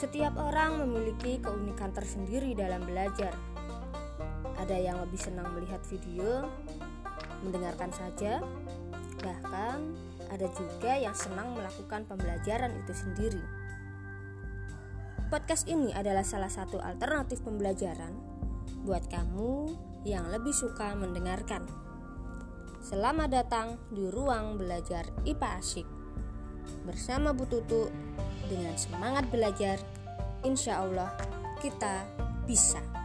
Setiap orang memiliki keunikan tersendiri dalam belajar. Ada yang lebih senang melihat video, mendengarkan saja, bahkan ada juga yang senang melakukan pembelajaran itu sendiri. Podcast ini adalah salah satu alternatif pembelajaran buat kamu yang lebih suka mendengarkan. Selamat datang di ruang belajar IPA Asik bersama Bu Tutu dengan semangat belajar. Insya Allah kita bisa.